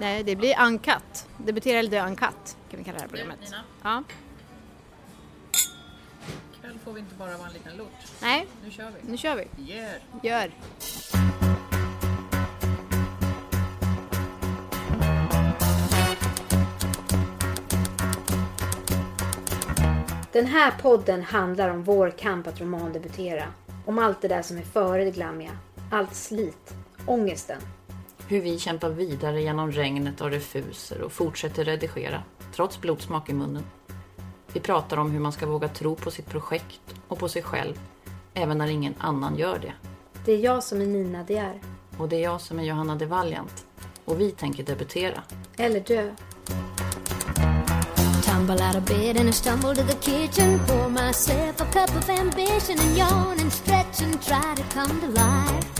Nej, det blir uncut. Debutera eller dö uncut kan vi kalla det här programmet. Nina? Ja. Ikväll får vi inte bara vara en liten lort. Nej, Nu kör vi. nu kör vi. Yeah. Gör. Den här podden handlar om vår kamp att romandebutera. Om allt det där som är före det glammiga. Allt slit. Ångesten. Hur vi kämpar vidare genom regnet och refuser och fortsätter redigera, trots blodsmak i munnen. Vi pratar om hur man ska våga tro på sitt projekt och på sig själv, även när ingen annan gör det. Det är jag som är Nina De är. Och det är jag som är Johanna de Valiant. Och vi tänker debutera. Eller dö. Tumble out of bed and I stumble to the kitchen. Pour myself a cup of ambition and yawn and stretch and try to come to life.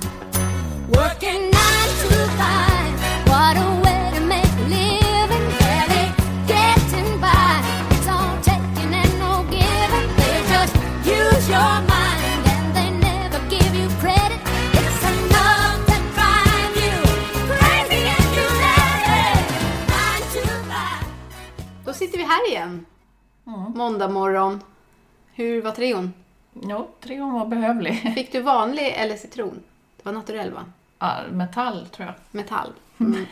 Igen. Måndag morgon. Hur var trion? Jo, trion var behövlig. Fick du vanlig eller citron? Det var naturell va? Ja, metall, tror jag. Metall. Mm.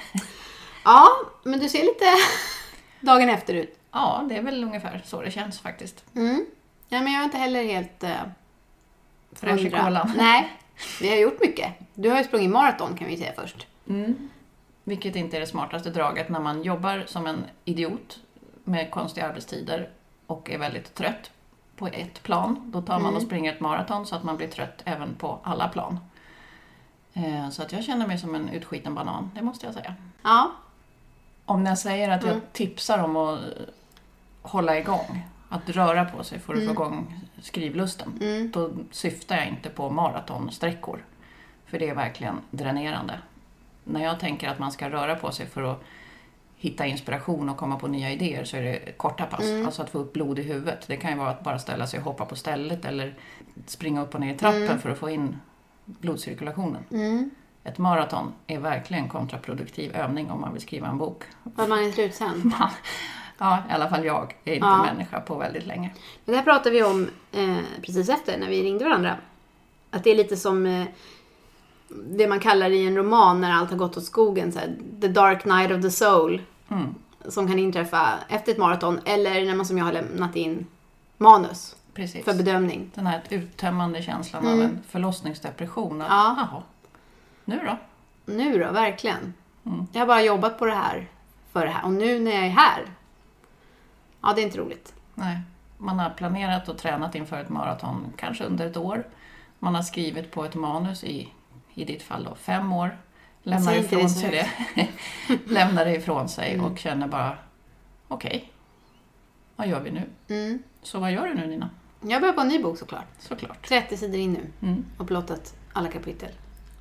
Ja, men du ser lite dagen efter ut. Ja, det är väl ungefär så det känns faktiskt. Mm. Ja, men jag är inte heller helt... Uh, Fräsch i kolan. Nej, vi har gjort mycket. Du har ju sprungit maraton kan vi säga först. Mm. Vilket inte är det smartaste draget när man jobbar som en idiot med konstiga arbetstider och är väldigt trött på ett plan. Då tar man och springer ett maraton så att man blir trött även på alla plan. Eh, Så att jag känner mig som en utskiten banan, det måste jag säga. Ja, Om jag säger att jag Mm. tipsar om att hålla igång, att röra på sig för att Mm. få igång skrivlusten, då syftar jag inte på maratonsträckor. För det är verkligen dränerande. När jag tänker att man ska röra på sig för att hitta inspiration och komma på nya idéer så är det korta pass. Mm. Alltså att få upp blod i huvudet. Det kan ju vara att bara ställa sig och hoppa på stället eller springa upp och ner i trappen Mm. för att få in blodcirkulationen. Ett maraton är verkligen kontraproduktiv övning om man vill skriva en bok. för man är slut sen. Ja, i alla fall jag är inte Ja. människa på väldigt länge. Det här pratade vi om eh, precis efter när vi ringde varandra. Att det är lite som eh, det man kallar i en roman när allt har gått åt skogen. Så här, the dark night of the soul. Mm. Som kan inträffa efter ett maraton eller när man som jag har lämnat in manus Precis. för bedömning. Den här uttömmande känslan av en förlossningsdepression. Att, Mm. Ja. Jaha, nu då? Nu då, verkligen. Mm. Jag har bara jobbat på det här för det här och nu när jag är här. Ja, det är inte roligt. Nej. Man har planerat och tränat inför ett maraton kanske under ett år. Man har skrivit på ett manus i, i ditt fall då, fem år. Lämnar Säg ifrån det sig det. Lämnar det ifrån sig Mm. och känner bara, okej, vad gör vi nu? Mm. Så vad gör du nu Nina? Jag börjar på en ny bok såklart. Såklart. 30 sidor in nu Mm. och plottat alla kapitel.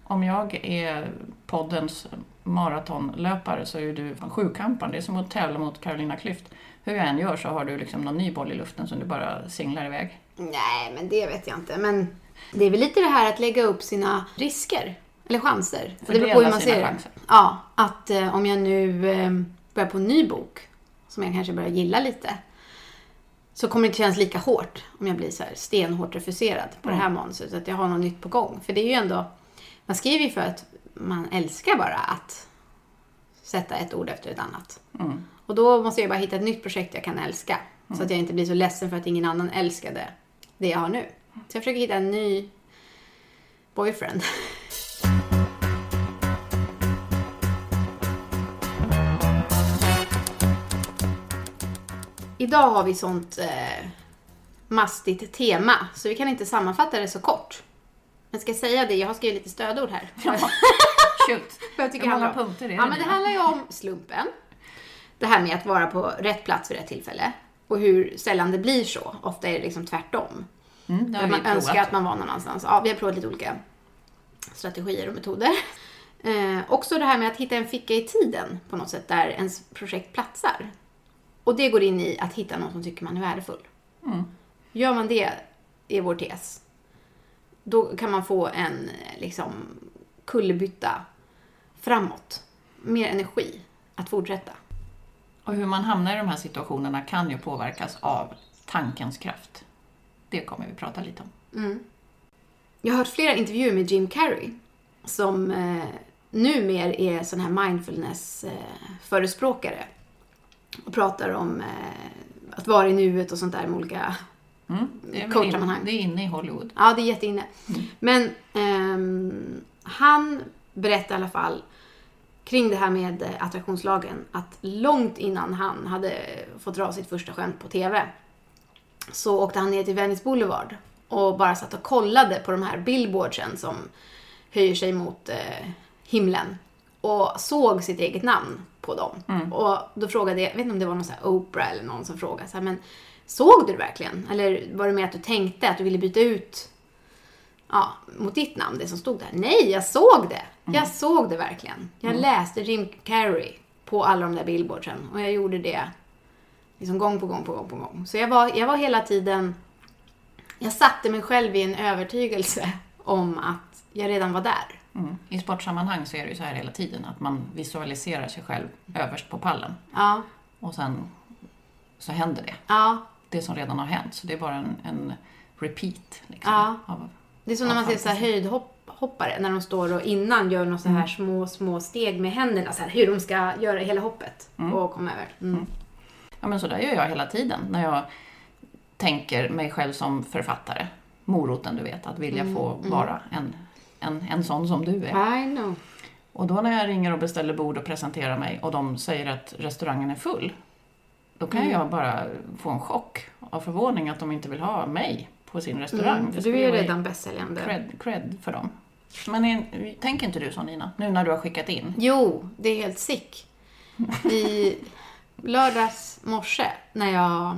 Om jag är poddens maratonlöpare så är du sjukamparen. Det är som att tävla mot Carolina Klüft. Hur jag än gör så har du liksom någon ny boll i luften som du bara singlar iväg. Nej, men det vet jag inte. Men det är väl lite det här att lägga upp sina risker. Eller chanser. Det beror på hur man ser det. chanser. Ja, att eh, om jag nu eh, börjar på en ny bok, som jag kanske börjar gilla lite, så kommer det inte kännas lika hårt om jag blir så här stenhårt refuserad på det här manuset. Att jag har något nytt på gång. För det är ju ändå, man skriver ju för att man älskar bara att sätta ett ord efter ett annat. Mm. Och då måste jag bara hitta ett nytt projekt jag kan älska. Så att jag inte blir så ledsen för att ingen annan älskade det jag har nu. Så jag försöker hitta en ny boyfriend. Idag har vi sånt eh, mastigt tema, så vi kan inte sammanfatta det så kort. Men ska jag säga det, jag har skrivit lite stödord här. Shoot! För jag tycker Hur det många handlar om- punkter är det Ja, men det handlar ju om slumpen. Det här med att vara på rätt plats vid rätt tillfälle. Och hur sällan det blir så. Ofta är det liksom tvärtom. Mm, vi man önskar att man var någon annanstans. Ja, vi har provat lite olika strategier och metoder. Eh, också det här med att hitta en ficka i tiden på något sätt där ens projekt platsar. Och det går in i att hitta någon som tycker man är värdefull. Gör man det, är vår tes, då kan man få en liksom, kullerbytta framåt. Mer energi att fortsätta. Och hur man hamnar i de här situationerna kan ju påverkas av tankens kraft. Det kommer vi prata lite om. Jag har hört flera intervjuer med Jim Carrey som eh, numera är sån här mindfulness-förespråkare. och pratar om eh, att vara i nuet och sånt där med olika Mm. Det, är Coachsammanhang. in, det är inne i Hollywood. Ja, det är jätteinne. Men ehm, han berättade i alla fall kring det här med eh, attraktionslagen att långt innan han hade fått dra sitt första skämt på TV så åkte han ner till Venice Boulevard och bara satt och kollade på de här billboardsen som höjer sig mot eh, himlen och såg sitt eget namn på dem. Och då frågade jag, jag vet inte om det var någon så här Oprah eller någon som frågade så här, men såg du det verkligen? Eller var det mer att du tänkte att du ville byta ut ja, mot ditt namn, det som stod där. Nej, jag såg det. Jag såg det verkligen. Jag läste Jim Carrey på alla de där billboardsen och jag gjorde det liksom gång på gång på gång på gång. Så jag var, jag var hela tiden, jag satte mig själv i en övertygelse om att jag redan var där. Mm. I sportsammanhang så är det ju så här hela tiden att man visualiserar sig själv överst på pallen Ja, och sen så händer det. ja. Det som redan har hänt. Så det är bara en, en repeat. Liksom, Ja. av, Det är som när man ser så höjdhoppare när de står och innan gör några så här små, små steg med händerna. Så här, hur de ska göra hela hoppet och komma över. Mm. Ja, men så där gör jag hela tiden när jag tänker mig själv som författare. Moroten, du vet, att vilja få vara en, en, en sån som du är. I know. Och då när jag ringer och beställer bord och presenterar mig och de säger att restaurangen är full, då kan jag bara få en chock av förvåning att de inte vill ha mig på sin restaurang. Mm, för du är ju redan bästsäljande. cred, cred för dem. Men är, tänker inte du så Nina, nu när du har skickat in? Jo, det är helt sick. I lördags morse när jag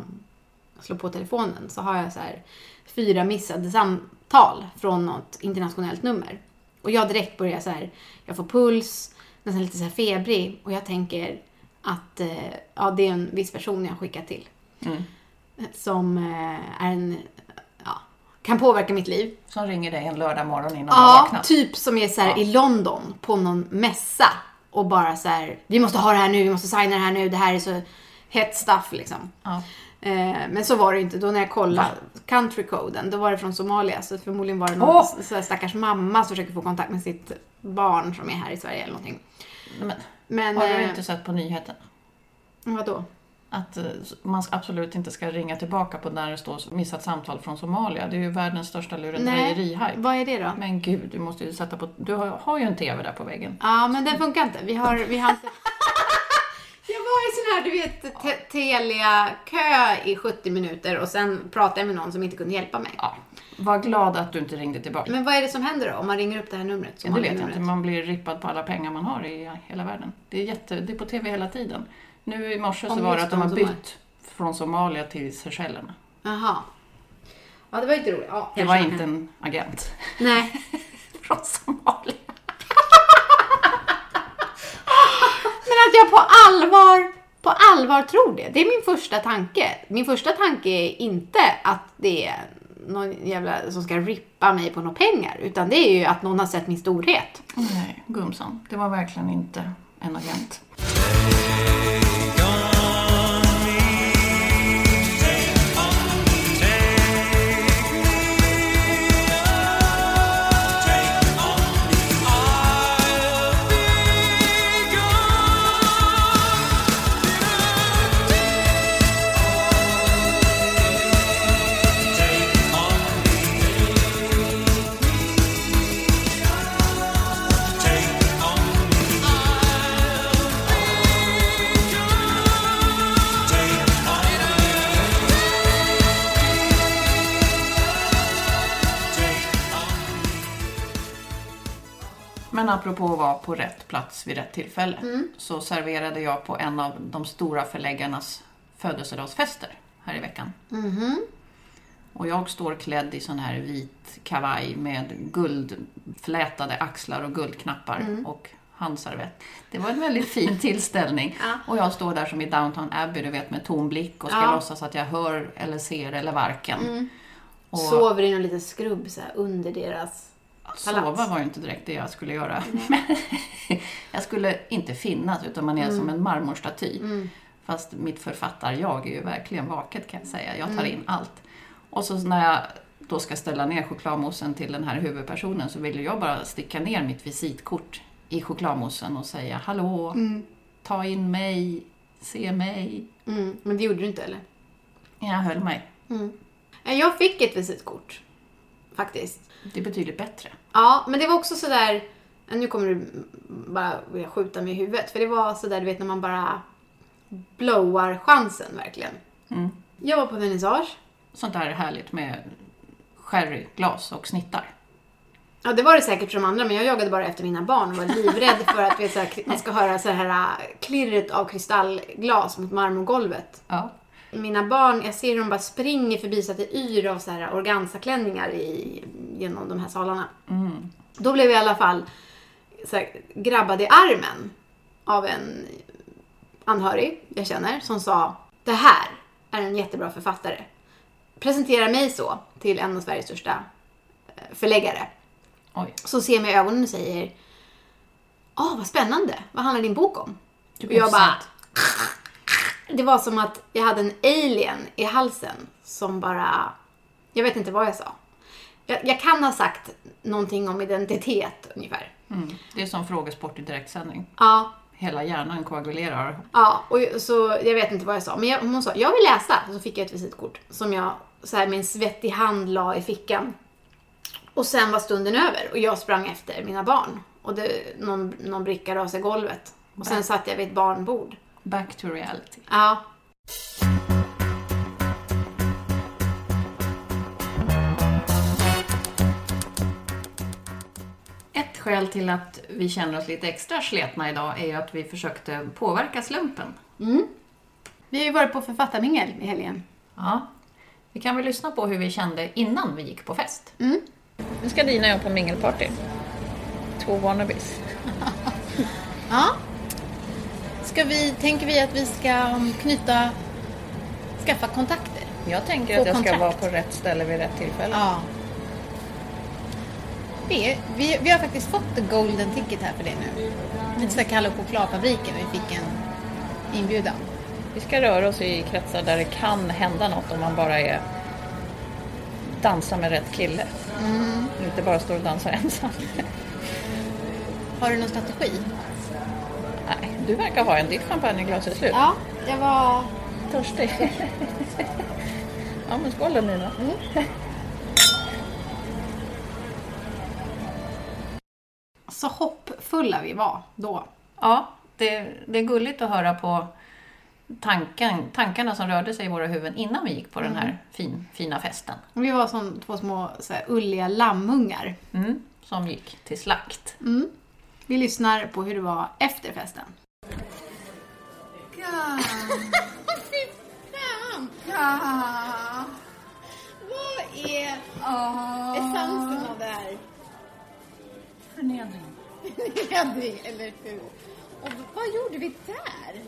slår på telefonen så har jag så här fyra missade samtal från något internationellt nummer. Och jag direkt börjar så här, jag får puls, nästan lite så här febrig och jag tänker att eh, ja, det är en viss person jag skickat till. Mm. Som eh, är en, ja, kan påverka mitt liv. Som ringer dig en lördag morgon innan du har Ja, typ som är så här Ja. i London på någon mässa och bara så här, vi måste ha det här nu, vi måste signa det här nu, det här är så hett stuff liksom. Ja. Eh, men så var det inte. Då när jag kollade countrycoden, då var det från Somalia. Så förmodligen var det någon Åh! så här stackars mamma som försöker få kontakt med sitt barn som är här i Sverige eller någonting. Men, Men, har du eh, inte sett på nyheterna? vadå? Att eh, man absolut inte ska ringa tillbaka på när det står missat samtal från Somalia. Det är ju världens största lurendrejeri-hype. vad är det då? Men gud, du måste ju sätta på... Du har, har ju en TV där på väggen. Ja, men den funkar inte. Vi har, vi har inte... Jag var i sån här, du vet, te- Telia-kö i 70 minuter och sen pratade jag med någon som inte kunde hjälpa mig. Ja. Var glad att du inte ringde tillbaka. Men vad är det som händer då om man ringer upp det här numret? Ja, det vet jag inte. Man blir rippad på alla pengar man har i hela världen. Det är, jätte, det är på TV hela tiden. Nu i morse så var det att de har bytt från Somalia till Seychellerna. Jaha. Ja, det var inte roligt. Ja, Det var inte en agent Nej. från Somalia. Men att jag på allvar, på allvar tror det. Det är min första tanke. Min första tanke är inte att det är någon jävla som ska rippa mig på några pengar. Utan det är ju att någon har sett min storhet. Nej, gumsan. Det var verkligen inte en agent. Apropå att vara på rätt plats vid rätt tillfälle så serverade jag på en av de stora förläggarnas födelsedagsfester här i veckan. Och jag står klädd i sån här vit kavaj med guldflätade axlar och guldknappar och handservett. Det var en väldigt fin tillställning. Ja. Och jag står där som i Downton Abbey, du vet, med tom blick och ska Ja. låtsas att jag hör eller ser eller varken. Och Sover i någon liten skrubb så här, under deras... sova palats. var ju inte direkt det jag skulle göra. Jag skulle inte finnas, utan man är Mm. som en marmorstaty. Fast mitt författar-jag är ju verkligen vaket kan jag säga. Jag tar Mm. in allt. Och så när jag då ska ställa ner chokladmoussen till den här huvudpersonen så vill jag bara sticka ner mitt visitkort i chokladmoussen och säga Hallå, ta in mig, se mig. Mm, men det gjorde du inte eller? Jag höll mig. Eh, Jag fick ett visitkort. Faktiskt. Det är betydligt bättre. Ja, men det var också sådär... Nu kommer du bara vilja skjuta mig i huvudet. För det var sådär, du vet när man bara blowar chansen verkligen. Mm. Jag var på vernissage. Sånt där är härligt med sherryglas och snittar. Ja, det var det säkert för de andra, men jag jagade bara efter mina barn och var livrädd för att vet, så här, man ska höra så här äh, klirret av kristallglas mot marmorgolvet. Ja. Mina barn, jag ser hur de bara springer förbi så att det yr av så här organzaklänningar i, genom de här salarna. Då blev jag i alla fall så här, grabbad i armen av en anhörig jag känner som sa Det här är en jättebra författare. Presentera mig så till en av Sveriges största eh, förläggare. Oj. Så ser mig i ögonen och säger Åh, vad spännande. Vad handlar din bok om? Och jag bara... Det var som att jag hade en alien i halsen som bara... Jag vet inte vad jag sa. Jag, jag kan ha sagt någonting om identitet ungefär. Mm. Det är som frågesport i direktsändning. Ja, Hela hjärnan koagulerar. ja och så jag vet inte vad jag sa. Men jag, hon sa, jag vill läsa. Så fick jag ett visitkort som jag så här med en svettig hand la i fickan. Och sen var stunden över och jag sprang efter mina barn. Och det, någon, någon bricka rasade i golvet. Och sen satt jag vid ett barnbord. Back to reality. Ja. Ett skäl till att vi känner oss lite extra sletna idag är ju att vi försökte påverka slumpen. Vi har ju varit på författarmingel i helgen. Ja. Vi kan väl lyssna på hur vi kände innan vi gick på fest. Nu ska Dina och jag på mingelparty. Två wannabes. Ja. Ska vi, tänker vi att vi ska um, knyta, skaffa kontakter? Jag tänker Få att jag ska kontrakt. vara på rätt ställe vid rätt tillfälle. Ja. Vi, vi, vi har faktiskt fått the golden ticket här för det nu. Lite såhär Kalle och chokladfabriken, vi fick en inbjudan. Vi ska röra oss i kretsar där det kan hända något om man bara är dansa med rätt kille. Inte bara står och dansar ensam. Har du någon strategi? Nej, du verkar ha en. Ditt champagneglas är slut. Ja, jag var... Törstig. ja, men skål då Nina. Så hoppfulla vi var då. Ja, det, det är gulligt att höra på tanken, tankarna som rörde sig i våra huvuden innan vi gick på den här fin, fina festen. Vi var som två små så här, ulliga lammungar. Mm, som gick till slakt. Vi lyssnar på hur det var efter festen. Fy fan! Vad är essensen av det här? Förnedring. Hedvig, eller hur? Och vad gjorde vi där?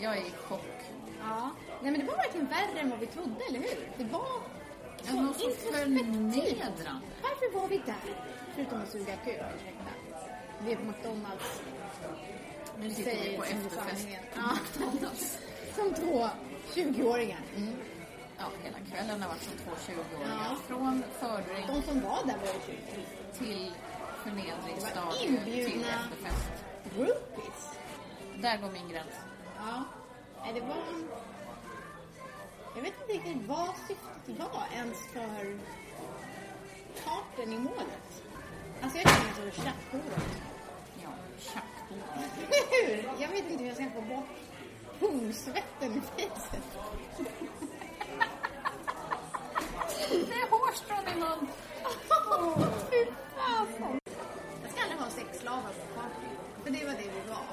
Jag är i chock. Ja. Nej men det var verkligen värre än vad vi trodde, eller hur? Det var så något så introspektivt. förnedrande. Varför var vi där? Förutom att suga kuk. Vi är på McDonalds. Nu sitter vi på Säger efterfest på Ja. McDonalds. Som två 20-åringar. Ja, hela kvällen har varit som två 20-åringar. Ja. Från fördring De som var där var ju 20. till förnedringsstadiet Det till efterfest. Groupies. Där går min gräns. Ja. Nej, det var... Jag vet inte riktigt vad syftet var ens för parten i målet. Alltså jag känner mig som tjackhoret. Ja, tjackbord. Hur? Jag vet inte hur jag ska få bort pungsvetten i fejset. Det är hårstrån i mun. Fy fasen. Jag ska aldrig ha sexslavar på party. För det var det vi var.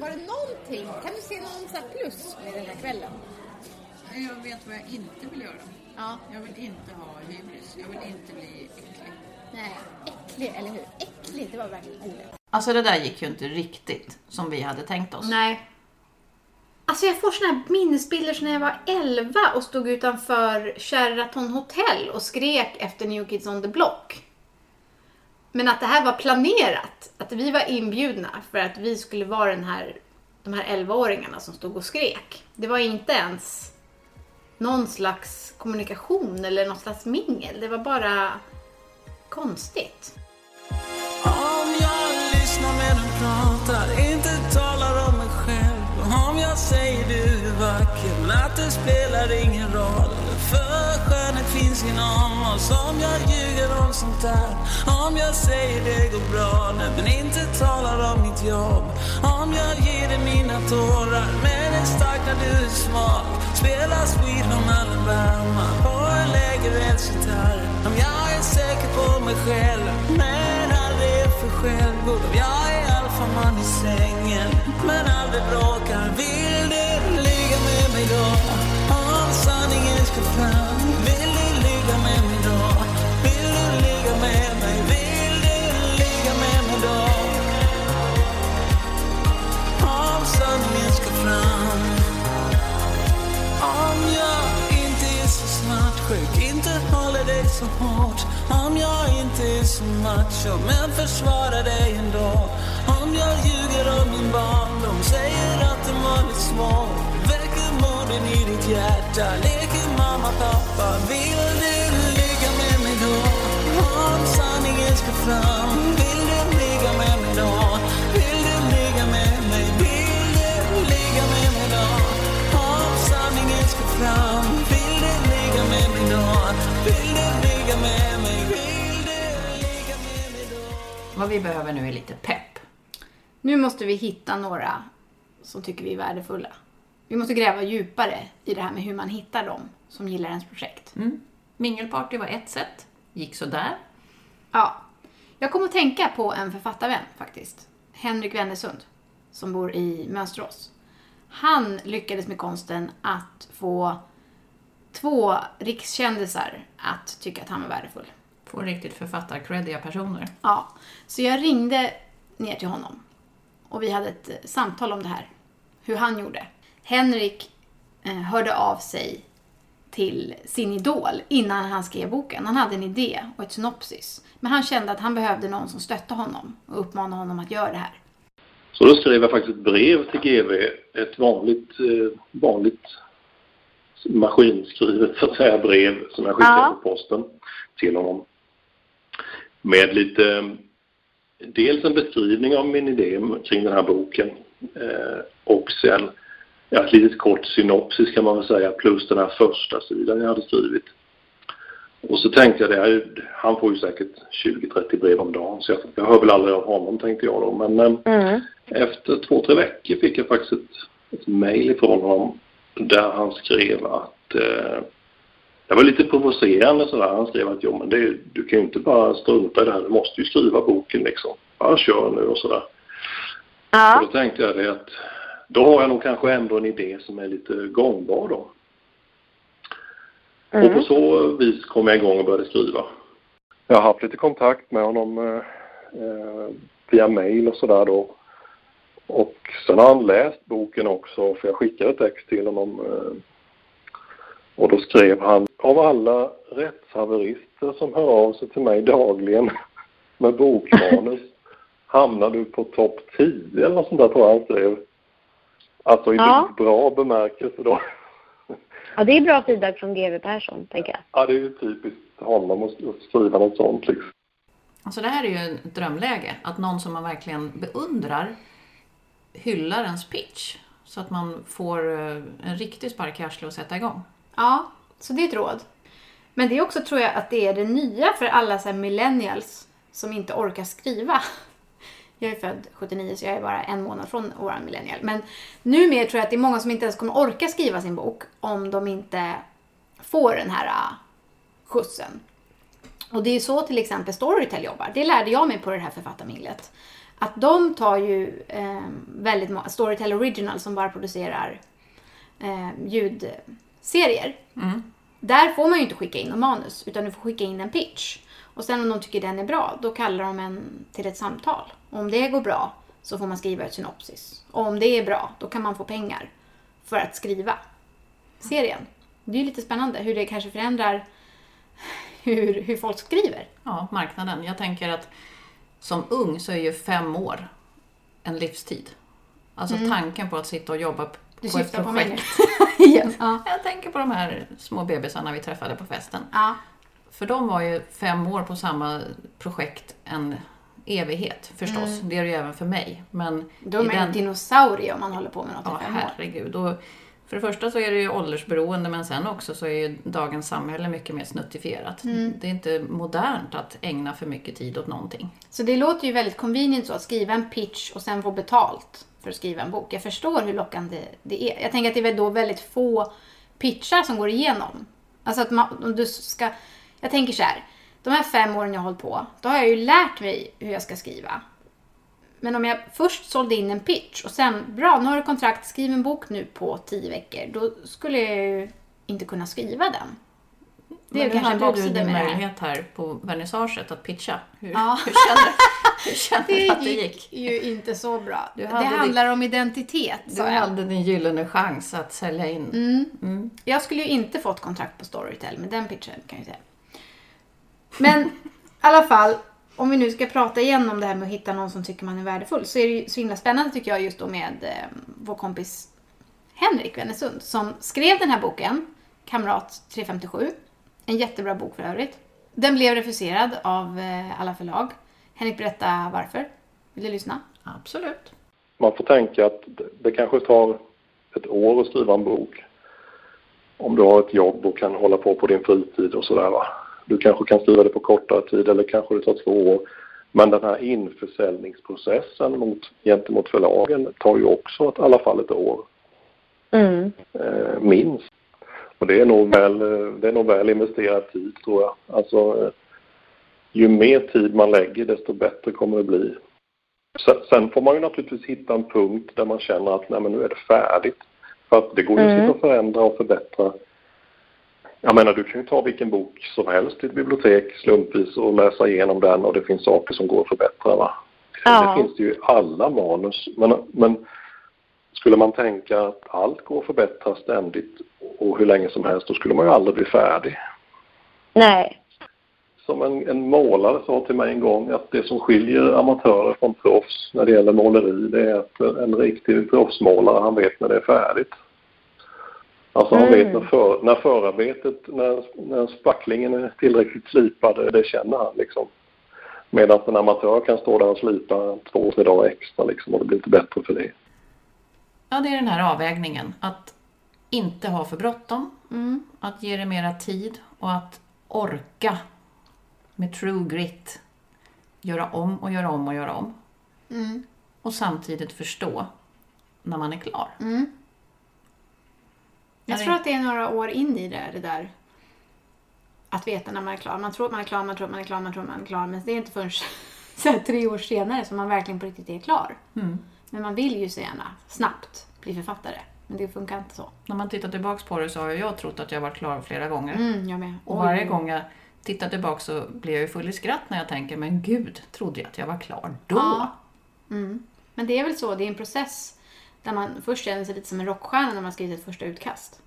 Var det någonting, kan du se någon så här plus med den här kvällen? Jag vet vad jag inte vill göra. Ja. Jag vill inte ha hybris. Jag vill inte bli äcklig. Nej, äcklig, eller hur? Äcklig, det var verkligen ordet. Alltså det där gick ju inte riktigt som vi hade tänkt oss. Nej. Alltså jag får såna här minnesbilder som när jag var 11 och stod utanför Sheraton Hotel och skrek efter New Kids on the Block. Men att det här var planerat, att vi var inbjudna för att vi skulle vara den här, de här 11-åringarna som stod och skrek. Det var inte ens någon slags kommunikation eller något slags mingel. Det var bara konstigt. Om jag lyssnar medan du pratar, inte talar om mig själv. Om jag säger du är vacker, men att det spelar ingen roll. För skönhet finns inom oss. Om jag ljuger om sånt där. Om jag säger det går bra, nej, men inte talar om mitt jobb. Om jag ger dig mina tårar, men är stark när du är svag. Spelar Sweet Home Alabama på själv, men aldrig är för självgod. Och jag är alfaman i sängen, men aldrig bråkar. Vill du ligga med mig då? Om sanningen ska fram. Vill du ligga med mig då? Vill du ligga med mig? Vill du ligga med mig då? Om sanningen ska fram. Om jag inte är så svartsjuk, inte håller dig så hårt. Om jag inte är så macho, men försvarar dig ändå. Om jag ljuger om min barndom, säger att den varit små svår. Väcker morden i ditt hjärta, leker mamma, pappa. Vill du ligga med mig då? Om sanningen ska fram. Vill du ligga med mig då? Vill du ligga med mig? Vill du ligga med mig då? Om sanningen ska fram. Vad vi behöver nu är lite pepp. Nu måste vi hitta några som tycker vi är värdefulla. Vi måste gräva djupare i det här med hur man hittar dem som gillar ens projekt. Mm. Mingelparty var ett sätt. Gick sådär. Ja. Jag kom att tänka på en författarvän faktiskt. Henrik Wennersund, som bor i Mönsterås. Han lyckades med konsten att få två rikskändisar att tycka att han var värdefull. Få riktigt författarcreddiga personer. Ja, så jag ringde ner till honom och vi hade ett eh, samtal om det här. Hur han gjorde. Henrik eh, hörde av sig till sin idol innan han skrev boken. Han hade en idé och ett synopsis. Men han kände att han behövde någon som stötte honom och uppmanade honom att göra det här. Så då skrev jag faktiskt ett brev till GV, ett vanligt, eh, vanligt maskinskrivet så att säga brev som jag skickade Ja. på posten till honom. Med lite, dels en beskrivning av min idé kring den här boken eh, och sen ja, ett litet kort synopsis kan man väl säga plus den här första sidan jag hade skrivit. Och så tänkte jag det här, han får ju säkert 20-30 brev om dagen så jag, jag hör väl aldrig av honom tänkte jag då. Men eh, Mm. efter två, tre veckor fick jag faktiskt ett, ett mejl ifrån honom där han skrev att eh, det var lite provocerande sådär. Han skrev att jo men det, du kan ju inte bara strunta i det här, du måste ju skriva boken liksom. Ja, kör nu och sådär. Och Ja. då tänkte jag det att då har jag nog kanske ändå en idé som är lite gångbar då. Och på Mm. så vis kom jag igång och började skriva. Jag har haft lite kontakt med honom eh, via mail och sådär då. Och sen har han läst boken också för jag skickade text till honom. Eh, och då skrev han av alla rättshaverister som hör av sig till mig dagligen med bokmanus hamnar du på topp 10 eller något sånt där tror jag han skrev. Alltså i Ja. bra bemärkelse då. ja, det är bra feedback från GW Persson, tänker jag. Ja, det är ju typiskt honom att skriva något sånt liksom. Alltså det här är ju ett drömläge. Att någon som man verkligen beundrar hyllar ens pitch. Så att man får eh, en riktig spark i arslet att sätta igång. Ja, så det är ett råd. Men det är också, tror jag, att det är det nya för alla så här millennials som inte orkar skriva. Jag är född 79 så jag är bara en månad från våran millennial. Men numera tror jag att det är många som inte ens kommer orka skriva sin bok om de inte får den här uh, skjutsen. Och det är så till exempel Storytel jobbar. Det lärde jag mig på det här författarminglet. Att de tar ju eh, väldigt många, Storytel Original som bara producerar eh, ljudserier. Där får man ju inte skicka in någon manus utan du får skicka in en pitch. Och sen om de tycker den är bra, då kallar de en till ett samtal. Och om det går bra så får man skriva ett synopsis. Och om det är bra, då kan man få pengar för att skriva serien. Det är ju lite spännande hur det kanske förändrar hur, hur folk skriver. Ja, marknaden. Jag tänker att som ung så är ju fem år en livstid. Alltså tanken på att sitta och jobba Du på ett på projekt. nu. Igen. Ja. Jag tänker på de här små bebisarna vi träffade på festen. ja. För de var ju fem år på samma projekt en evighet förstås. Det är det ju även för mig. Men Mm. Då är den- en dinosaurie om man håller på med något Ja, i fem år. herregud. Och för det första så är det ju åldersberoende men sen också så är ju dagens samhälle mycket mer snuttifierat. Mm. Det är inte modernt att ägna för mycket tid åt någonting. Så det låter ju väldigt convenient så att skriva en pitch och sen få betalt för att skriva en bok. Jag förstår hur lockande det är. Jag tänker att det är väl då väldigt få pitchar som går igenom. Alltså att man, om du ska... Jag tänker så här. De här fem åren jag har hållit på, då har jag ju lärt mig hur jag ska skriva. Men om jag först sålde in en pitch och sen, bra, nu har du kontrakt, skriv en bok nu på tio veckor. Då skulle jag ju inte kunna skriva den. Det är Men nu kanske hade du din det möjlighet här på vernissaget att pitcha. Hur, Ja. hur kände, hur kände Det du att det gick gick? ju inte så bra. Det handlar om identitet, Du hade din gyllene chans att sälja in. Mm. Jag skulle ju inte fått kontrakt på Storytel med den pitchen kan jag säga. Men i alla fall, om vi nu ska prata igen om det här med att hitta någon som tycker man är värdefull så är det ju så himla spännande tycker jag just då med eh, vår kompis Henrik Wennesund som skrev den här boken, Kamrat 357. En jättebra bok för övrigt. Den blev refuserad av eh, alla förlag. Henrik, berätta varför. Vill du lyssna? Absolut. Man får tänka att det- kanske tar ett år att skriva en bok. Om du har ett jobb och kan hålla på på din fritid och sådär va. Du kanske kan skriva det på kortare tid eller kanske det tar två år. Men den här införsäljningsprocessen mot, gentemot förlagen tar ju också i alla fall ett år. Mm. eh, minst. Och det är nog väl, eh, det är nog väl investerad tid tror jag. Alltså eh, ju mer tid man lägger desto bättre kommer det bli. Sen, får man ju naturligtvis hitta en punkt där man känner att nej men nu är det färdigt. För att det går ju att sitta och förändra och förbättra. Jag menar du kan ju ta vilken bok som helst i ett bibliotek slumpvis och läsa igenom den och det finns saker som går att förbättra va. Ja. Det finns det ju i alla manus. Men, men skulle man tänka att allt går att förbättra ständigt och hur länge som helst, då skulle man ju aldrig bli färdig. Nej. Som en, en målare sa till mig en gång att det som skiljer amatörer från proffs när det gäller måleri det är att en riktig proffsmålare han vet när det är färdigt. Alltså han Mm. vet när, för, när förarbetet, när, när spacklingen är tillräckligt slipad, det känner han liksom. Medan en amatör kan stå där och slipa två, tre dagar extra liksom och det blir inte bättre för det. Ja, det är den här avvägningen. Att inte ha för bråttom. Mm. Att ge det mera tid och att orka med true grit göra om och göra om och göra om. Mm. Och samtidigt förstå när man är klar. Mm. Jag tror att det är några år in i det, det där. Att veta när man är klar. Man tror att man är klar, man tror att man är klar, man tror att man är klar. Men det är inte förrän så här, tre år senare som man verkligen på riktigt är klar. Mm. Men man vill ju så gärna snabbt bli författare. Men det funkar inte så. När man tittar tillbaks på det så har jag trott att jag varit klar flera gånger. Mm, jag med. Och varje gång jag tittar tillbaka så blir jag ju full i skratt när jag tänker, men gud, trodde jag att jag var klar då? Ja. Mm. Men det är väl så, det är en process där man först känner sig lite som en rockstjärna när man skrivit ett första utkast.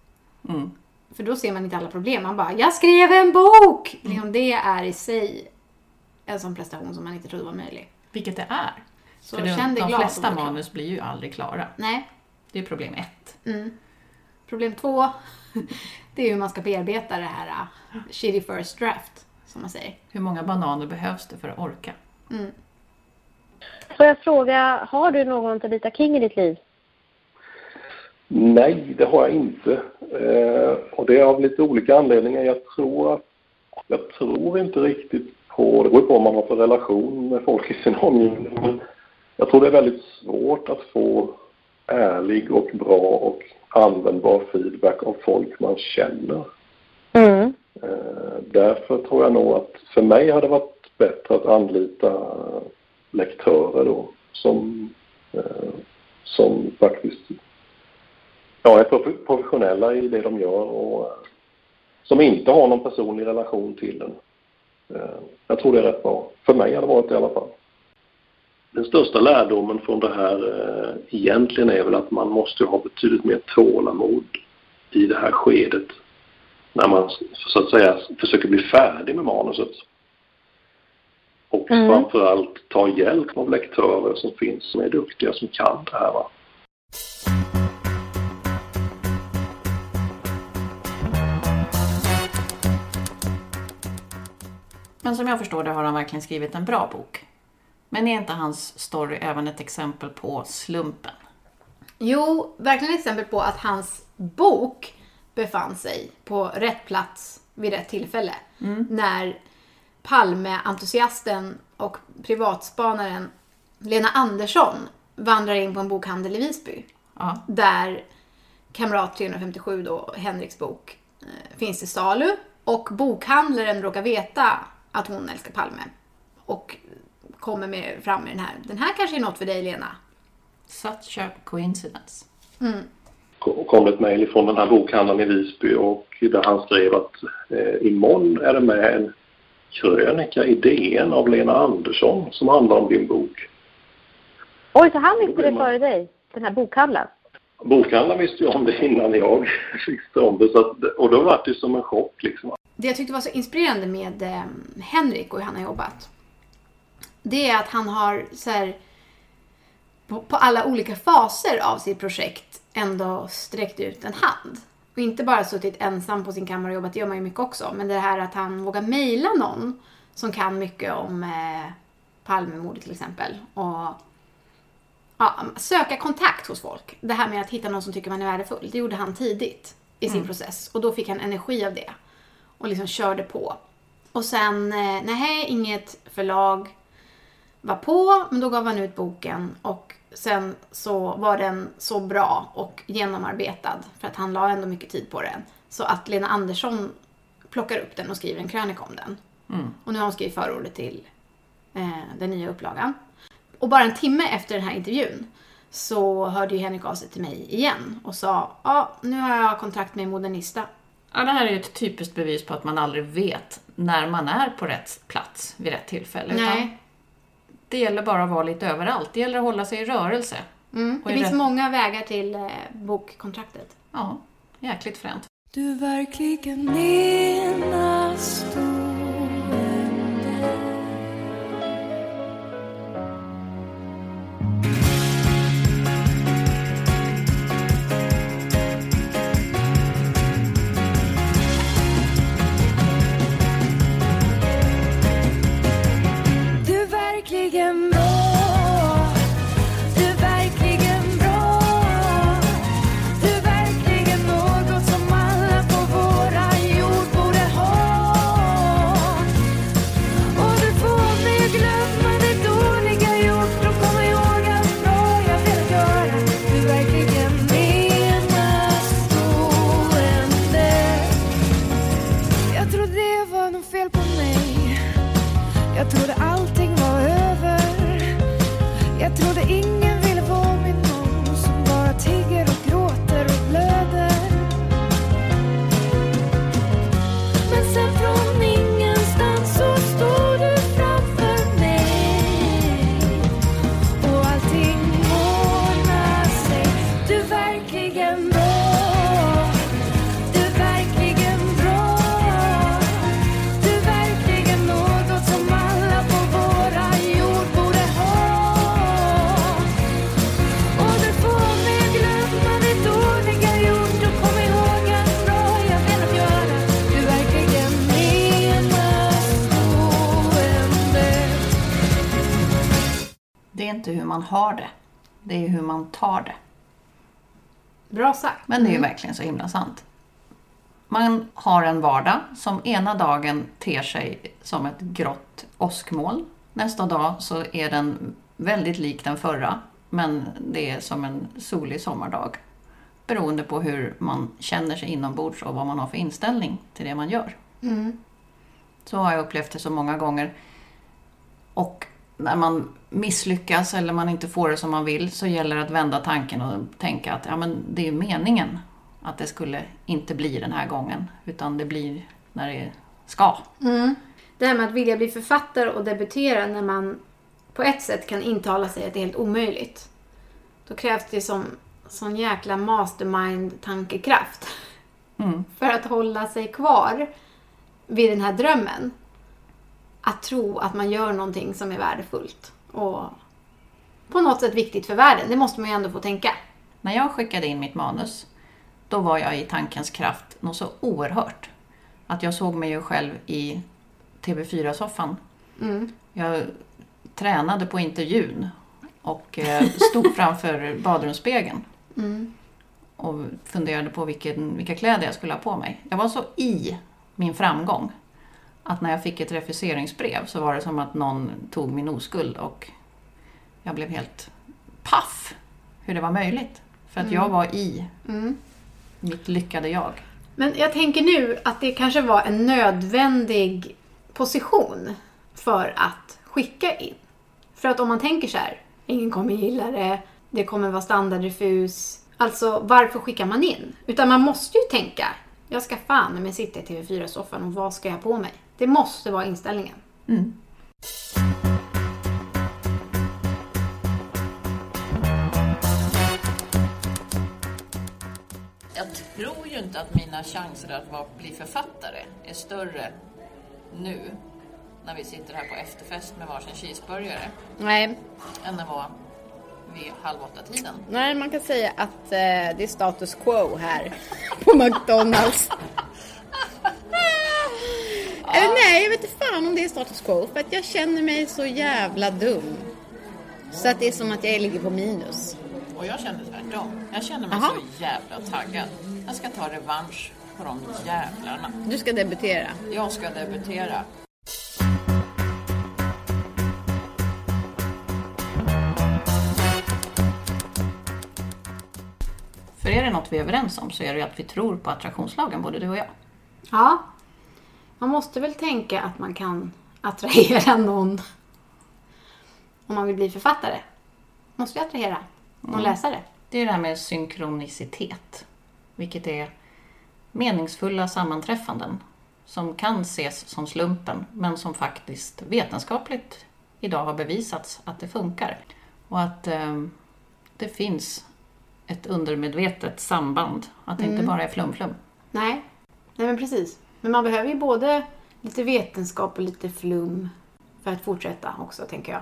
Mm. För då ser man inte alla problem. Man bara, jag skrev en bok! Liksom det är i sig en sån prestation som man inte trodde var möjlig. Vilket det är. Så För det, känn dig de glad. flesta manus blir ju aldrig klara. Nej. Det är problem ett. Mm. Problem två, det är hur man ska bearbeta det här uh, shitty first draft, som man säger. Hur många bananer behövs det för att orka? Mm. Får jag fråga, har du någon Tabita King i ditt liv? Nej, det har jag inte. Eh, och det är av lite olika anledningar. Jag tror, att, jag tror inte riktigt på, det beror på vad man har för relation med folk i sin omgivning. Men jag tror det är väldigt svårt att få ärlig och bra och användbar feedback av folk man känner. Mm. Eh, därför tror jag nog att för mig hade det varit bättre att anlita lektörer då som, eh, som faktiskt ja, är prof- professionella i det de gör och eh, som inte har någon personlig relation till den. Jag tror det är rätt bra. För mig har det varit det i alla fall. Den största lärdomen från det här eh, egentligen är väl att man måste ha betydligt mer tålamod i det här skedet när man så att säga försöker bli färdig med manuset. Och Mm. framförallt ta hjälp av lektörer som finns som är duktiga som kan det här. Va? Men som jag förstår det har han verkligen skrivit en bra bok. Men är inte hans story även ett exempel på slumpen? Jo, verkligen ett exempel på att hans bok befann sig på rätt plats vid rätt tillfälle. När Palme-entusiasten och privatspanaren Lena Andersson vandrar in på en bokhandel i Visby. Ja. Där Kamrat 357, då, Henriks bok, eh, finns till salu. Och bokhandlaren råkar veta att hon älskar Palme. Och kommer med, fram med den här. Den här kanske är något för dig Lena. Such a coincidence. Kom- kom ett mejl från den här bokhandlaren i Visby och där han skrev att eh, imorgon är det med en krönika i DN av Lena Andersson som handlar om din bok. Oj, så han visste det man- före dig? Den här bokhandlaren? Bokhandlaren visste ju om det innan jag visste om det. Så att, och då var det ju som en chock liksom. Det jag tyckte var så inspirerande med eh, Henrik och hur han har jobbat. Det är att han har så här, på, på alla olika faser av sitt projekt ändå sträckt ut en hand. Och inte bara suttit ensam på sin kammare och jobbat, det gör man ju mycket också. Men det här att han vågar mejla någon som kan mycket om eh, Palmemordet till exempel. Och ja, söka kontakt hos folk. Det här med att hitta någon som tycker man är värdefull. Det gjorde han tidigt i sin process. Och då fick han energi av det. Och liksom körde på. Och sen, eh, nej, inget förlag var på, men då gav han ut boken och sen så var den så bra och genomarbetad, för att han la ändå mycket tid på den, så att Lena Andersson plockar upp den och skriver en krönika om den. Och nu har hon skrivit förordet till eh, den nya upplagan. Och bara en timme efter den här intervjun så hörde ju Henrik av sig till mig igen och sa ja, nu har jag kontrakt med Modernista. Ja, det här är ju ett typiskt bevis på att man aldrig vet när man är på rätt plats vid rätt tillfälle. Nej. Det gäller bara att vara lite överallt. Det gäller att hålla sig i rörelse. Mm. Det finns rätt- många vägar till eh, bokkontraktet. Ja, jäkligt fränt. Du verkligen enastående har det. Det är hur man tar det. Bra sagt. Men det är ju verkligen så himla sant. Man har en vardag som ena dagen ter sig som ett grått åskmoln. Nästa dag så är den väldigt lik den förra, men det är som en solig sommardag. Beroende på hur man känner sig inombords och vad man har för inställning till det man gör. Så har jag upplevt det så många gånger. Och när man misslyckas eller man inte får det som man vill så gäller det att vända tanken och tänka att ja, men det är meningen att det skulle inte bli den här gången utan det blir när det ska. det här med att vilja bli författare och debutera när man på ett sätt kan intala sig att det är helt omöjligt. Då krävs det som sån jäkla mastermind-tankekraft. Mm. För att hålla sig kvar vid den här drömmen. Att tro att man gör någonting som är värdefullt och på något sätt viktigt för världen. Det måste man ju ändå få tänka. När jag skickade in mitt manus, då var jag i tankens kraft något så oerhört. Att jag såg mig ju själv i TV4-soffan. Mm. Jag tränade på intervjun och eh, stod framför badrumsspegeln. Mm. Och funderade på vilken, vilka kläder jag skulle ha på mig. Jag var så i min framgång att när jag fick ett refuseringsbrev så var det som att någon tog min oskuld och jag blev helt paff hur det var möjligt. För att jag var i Mm. mitt lyckade jag. Men jag tänker nu att det kanske var en nödvändig position för att skicka in. För att om man tänker så här, ingen kommer gilla det, det kommer vara standardrefus. Alltså varför skickar man in? Utan man måste ju tänka, jag ska fan med sitta i TV4-soffan och vad ska jag på mig? Det måste vara inställningen. Mm. Jag tror ju inte att mina chanser att vara, bli författare är större nu när vi sitter här på efterfest med varsin cheeseburgare Nej, än det var vid halv åtta-tiden. nej man kan säga att eh, det är status quo här på McDonalds. Eller nej, jag vet inte fan om det är status quo. För att jag känner mig så jävla dum. Så att det är som att jag ligger på minus. Och jag känner tvärtom. Jag känner mig Aha. så jävla taggad. Jag ska ta revansch på de jävlarna. Du ska debutera. Jag ska debutera. För är det något vi är överens om så är det ju att vi tror på attraktionslagen, både du och jag. Ja. Man måste väl tänka att man kan attrahera någon om man vill bli författare. Måste ju attrahera någon läsare. Det är det här med synkronicitet, vilket är meningsfulla sammanträffanden som kan ses som slumpen, men som faktiskt vetenskapligt idag har bevisats att det funkar. Och att eh, det finns ett undermedvetet samband, att det inte bara är flum-flum. Nej. Nej men precis. Men man behöver ju både lite vetenskap och lite flum för att fortsätta också, tänker jag.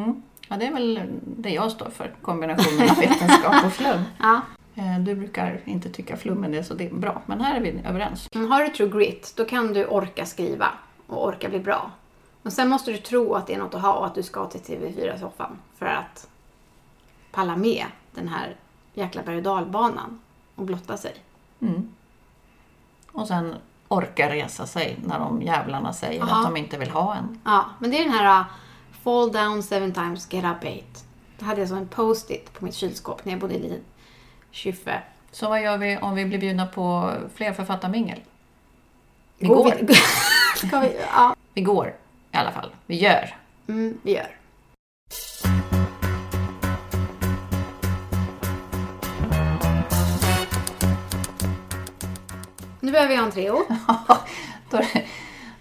Mm. Ja, det är väl det jag står för, kombinationen av vetenskap och flum. Ja. Eh, Du brukar inte tycka flummen är så det är bra, men här är vi överens. Men har du true grit, då kan du orka skriva och orka bli bra. Men sen måste du tro att det är något att ha och att du ska till TV4-soffan för att palla med den här jäkla berg och dalbanan och blotta sig. Mm. Och sen orka resa sig när de jävlarna säger Aha. att de inte vill ha en. Ja, men det är den här uh, fall down seven times, get up eight. Det hade jag som en post-it på mitt kylskåp när jag bodde i Kyffe. Så vad gör vi om vi blir bjudna på fler författarmingel? Vi Går går. vi? Ja, Vi går i alla fall. Vi gör. mm, vi gör. Nu behöver jag en Treo. då, är det,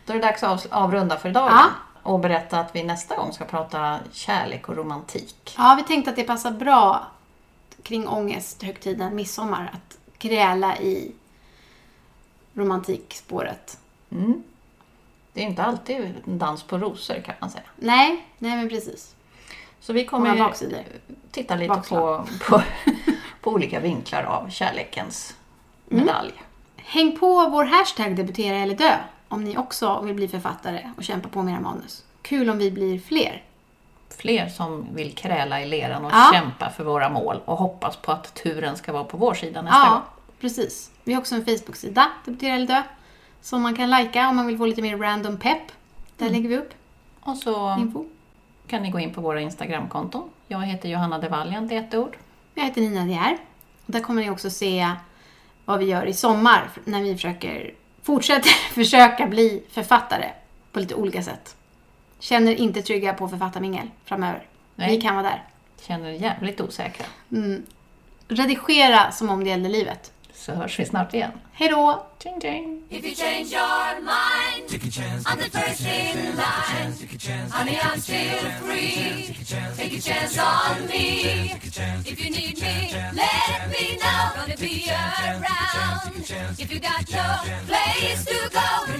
då är det dags att av- avrunda för dagen. Ja. Och berätta att vi nästa gång ska prata kärlek och romantik. Ja, vi tänkte att det passar bra kring ångesthögtiden midsommar att gräla i romantikspåret. Mm. Det är inte alltid en dans på rosor kan man säga. Nej, nej men precis. Så vi kommer titta lite Bakslag. på, på, på olika vinklar av kärlekens Mm. Häng på vår hashtag debutera eller dö om ni också vill bli författare och kämpa på med era manus. Kul om vi blir fler. Fler som vill kräla i leran och Ja. kämpa för våra mål och hoppas på att turen ska vara på vår sida nästa gång. Ja, precis. Vi har också en Facebook-sida, debutera eller dö, som man kan lajka om man vill få lite mer random pepp. Där lägger vi upp Och så info. kan ni gå in på våra Instagramkonton. Jag heter Johanna de Valiant i ett ord. Jag heter Nina. Och där kommer ni också se vad vi gör i sommar när vi försöker fortsätter försöka bli författare på lite olika sätt. Känner inte trygga på författarmingel framöver. Nej. Vi kan vara där. Känner er jävligt osäkra. Mm. Redigera som om det gällde livet. Så hörs vi snart igen. Hej då! Tjing tjing! If you change your mind, I'm the first in line. Honey, I'm still free. Take a chance on me. If you need me, let me know. Gonna be around. If you got no place to go,